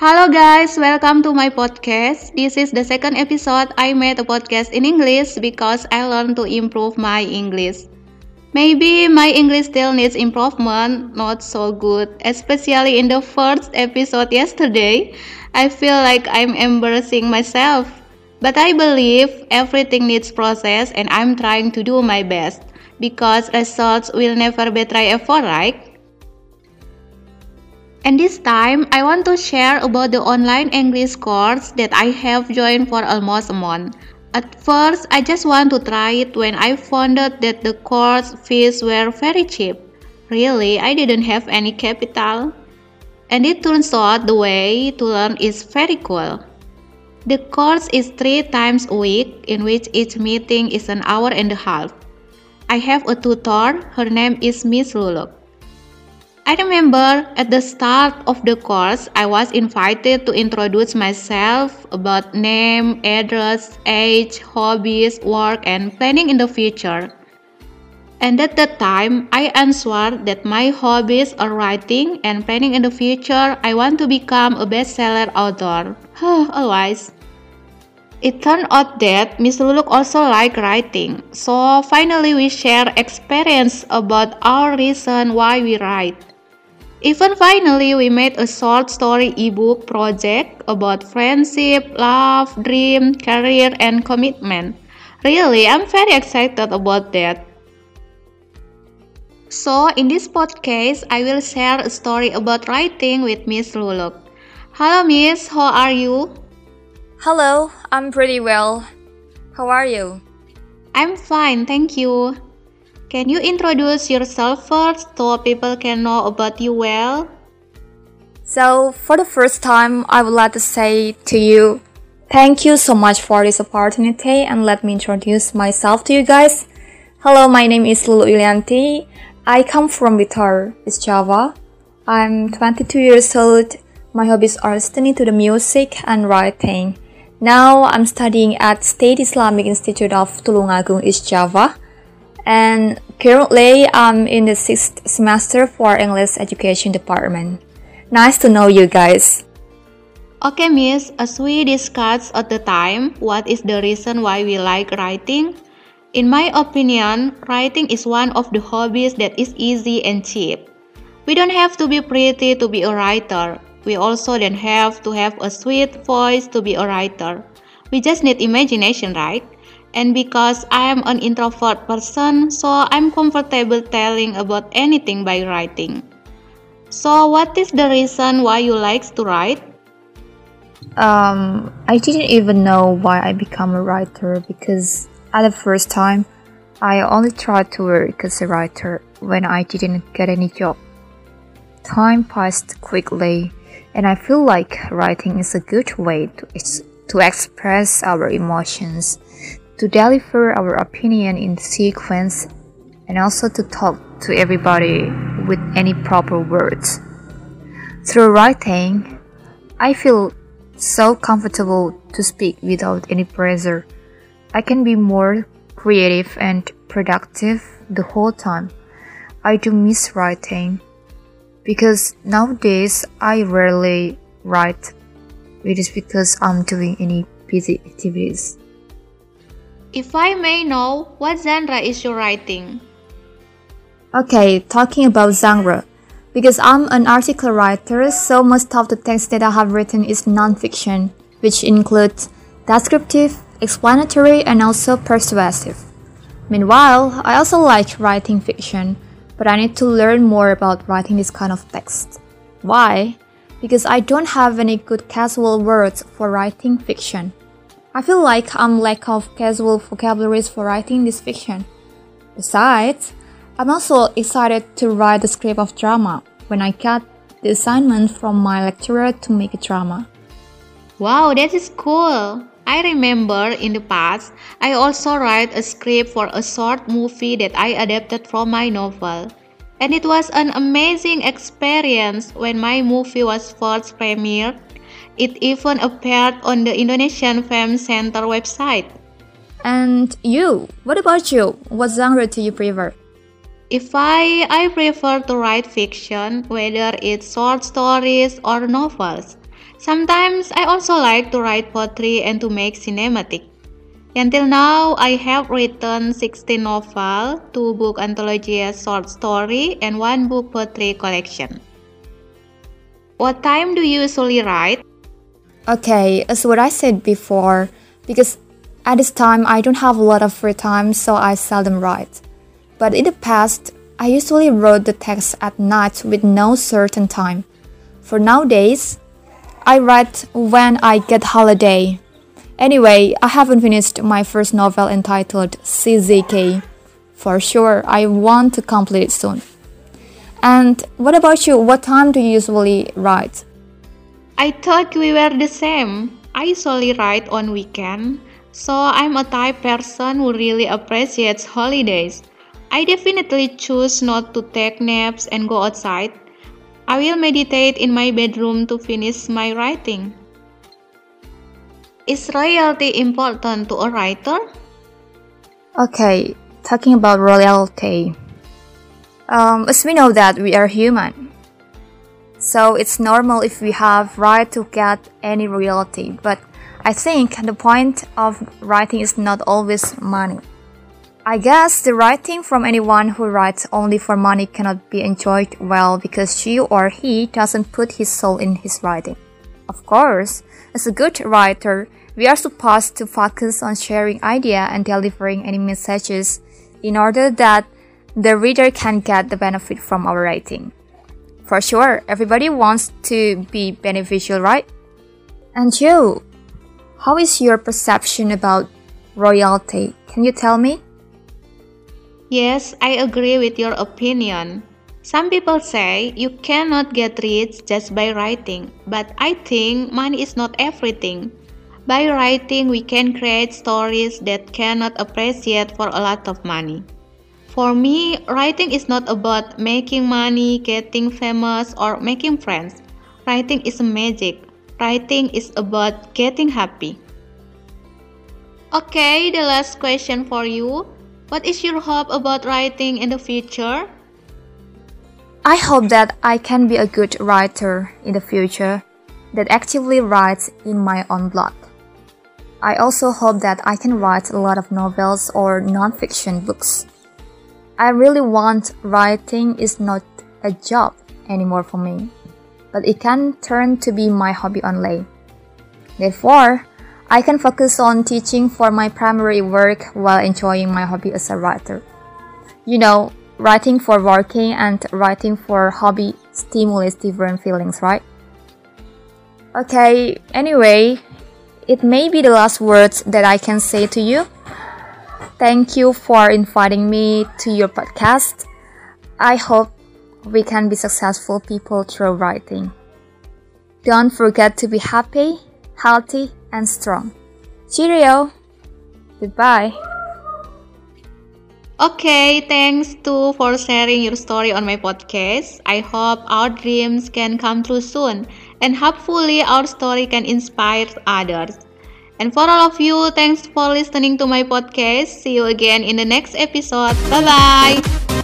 Hello guys, welcome to my podcast. This is the second episode I made a podcast in English because I learned to improve my English. Maybe my English still needs improvement, not so good, especially in the first episode yesterday. I feel like I'm embarrassing myself. But I believe everything needs process and I'm trying to do my best because results will never betray effort, right? And this time, I want to share about the online English course that I have joined for almost a month. At first, I just want to try it when I found out that the course fees were very cheap. Really, I didn't have any capital. And it turns out the way to learn is very cool. The course is three times a week, in which each meeting is an hour and a half. I have a tutor, her name is Miss Luluk. I remember at the start of the course, I was invited to introduce myself about name, address, age, hobbies, work, and planning in the future. And at that time, I answered that my hobbies are writing and planning in the future. I want to become a bestseller author. Always. It turned out that Miss Luluk also liked writing. So finally we share experience about our reason why we write. Even finally, we made a short story ebook project about friendship, love, dream, career, and commitment. Really, I'm very excited about that. So, in this podcast, I will share a story about writing with Miss Luluk. Hello, Miss, how are you? Hello, I'm pretty well. How are you? I'm fine, thank you. Can you introduce yourself first so people can know about you well? So, for the first time, I would like to say to you, thank you so much for this opportunity and let me introduce myself to you guys. Hello, my name is Lulu Yulianti. I come from Blitar, East Java. I'm 22 years old. My hobbies are listening to the music and writing. Now I'm studying at State Islamic Institute of Tulungagung, East Java and currently I'm in the sixth semester for English Education Department. Nice to know you guys. Okay, Miss, as we discussed at the time, what is the reason why we like writing? In my opinion, writing is one of the hobbies that is easy and cheap. We don't have to be pretty to be a writer. We also don't have to have a sweet voice to be a writer. We just need imagination, right? And because I am an introvert person, so I'm comfortable telling about anything by writing. So, what is the reason why you like to write? Um, I didn't even know why I become a writer because at the first time, I only tried to work as a writer when I didn't get any job. Time passed quickly, and I feel like writing is a good way to, to express our emotions to deliver our opinion in sequence and also to talk to everybody with any proper words. Through writing, I feel so comfortable to speak without any pressure. I can be more creative and productive the whole time. I do miss writing because nowadays I rarely write. It is because I'm doing any busy activities. If I may know, what genre is your writing? Okay, talking about genre. Because I'm an article writer, so most of the text that I have written is non-fiction, which includes descriptive, explanatory, and also persuasive. Meanwhile, I also like writing fiction, but I need to learn more about writing this kind of text. Why? Because I don't have any good casual words for writing fiction. I feel like I'm lack of casual vocabularies for writing this fiction. Besides, I'm also excited to write the script of drama when I got the assignment from my lecturer to make a drama. Wow, that is cool. I remember in the past, I also write a script for a short movie that I adapted from my novel. And it was an amazing experience when my movie was first premiered it even appeared on the Indonesian Film Center website. And you, what about you? What genre do you prefer? If I, I prefer to write fiction, whether it's short stories or novels. Sometimes I also like to write poetry and to make cinematic. Until now, I have written 16 novels, 2 book anthologies short story, and 1 book poetry collection. What time do you usually write? Okay, uh, as what I said before, because at this time I don't have a lot of free time, so I seldom write. But in the past, I usually wrote the text at night with no certain time. For nowadays, I write when I get holiday. Anyway, I haven't finished my first novel entitled CZK. For sure, I want to complete it soon. And what about you? What time do you usually write? I thought we were the same. I usually write on weekend, so I'm a type person who really appreciates holidays. I definitely choose not to take naps and go outside. I will meditate in my bedroom to finish my writing. Is royalty important to a writer? Okay, talking about royalty. Um, as we know that we are human, so it's normal if we have right to get any royalty. But I think the point of writing is not always money. I guess the writing from anyone who writes only for money cannot be enjoyed well because she or he doesn't put his soul in his writing. Of course, as a good writer, we are supposed to focus on sharing idea and delivering any messages in order that the reader can get the benefit from our writing. For sure, everybody wants to be beneficial, right? And you, how is your perception about royalty? Can you tell me? Yes, I agree with your opinion. Some people say you cannot get rich just by writing, but I think money is not everything. By writing, we can create stories that cannot appreciate for a lot of money. For me, writing is not about making money, getting famous, or making friends. Writing is magic. Writing is about getting happy. Okay, the last question for you. What is your hope about writing in the future? I hope that I can be a good writer in the future that actively writes in my own blood. I also hope that I can write a lot of novels or non-fiction books. I really want writing is not a job anymore for me, but it can turn to be my hobby only. Therefore, I can focus on teaching for my primary work while enjoying my hobby as a writer. You know, writing for working and writing for hobby stimulates different feelings, right? Okay, anyway, it may be the last words that I can say to you. Thank you for inviting me to your podcast. I hope we can be successful people through writing. Don't forget to be happy, healthy, and strong. Cheerio! Goodbye! Okay, thanks too for sharing your story on my podcast. I hope our dreams can come true soon and hopefully our story can inspire others. And for all of you, thanks for listening to my podcast. See you again in the next episode. Bye bye.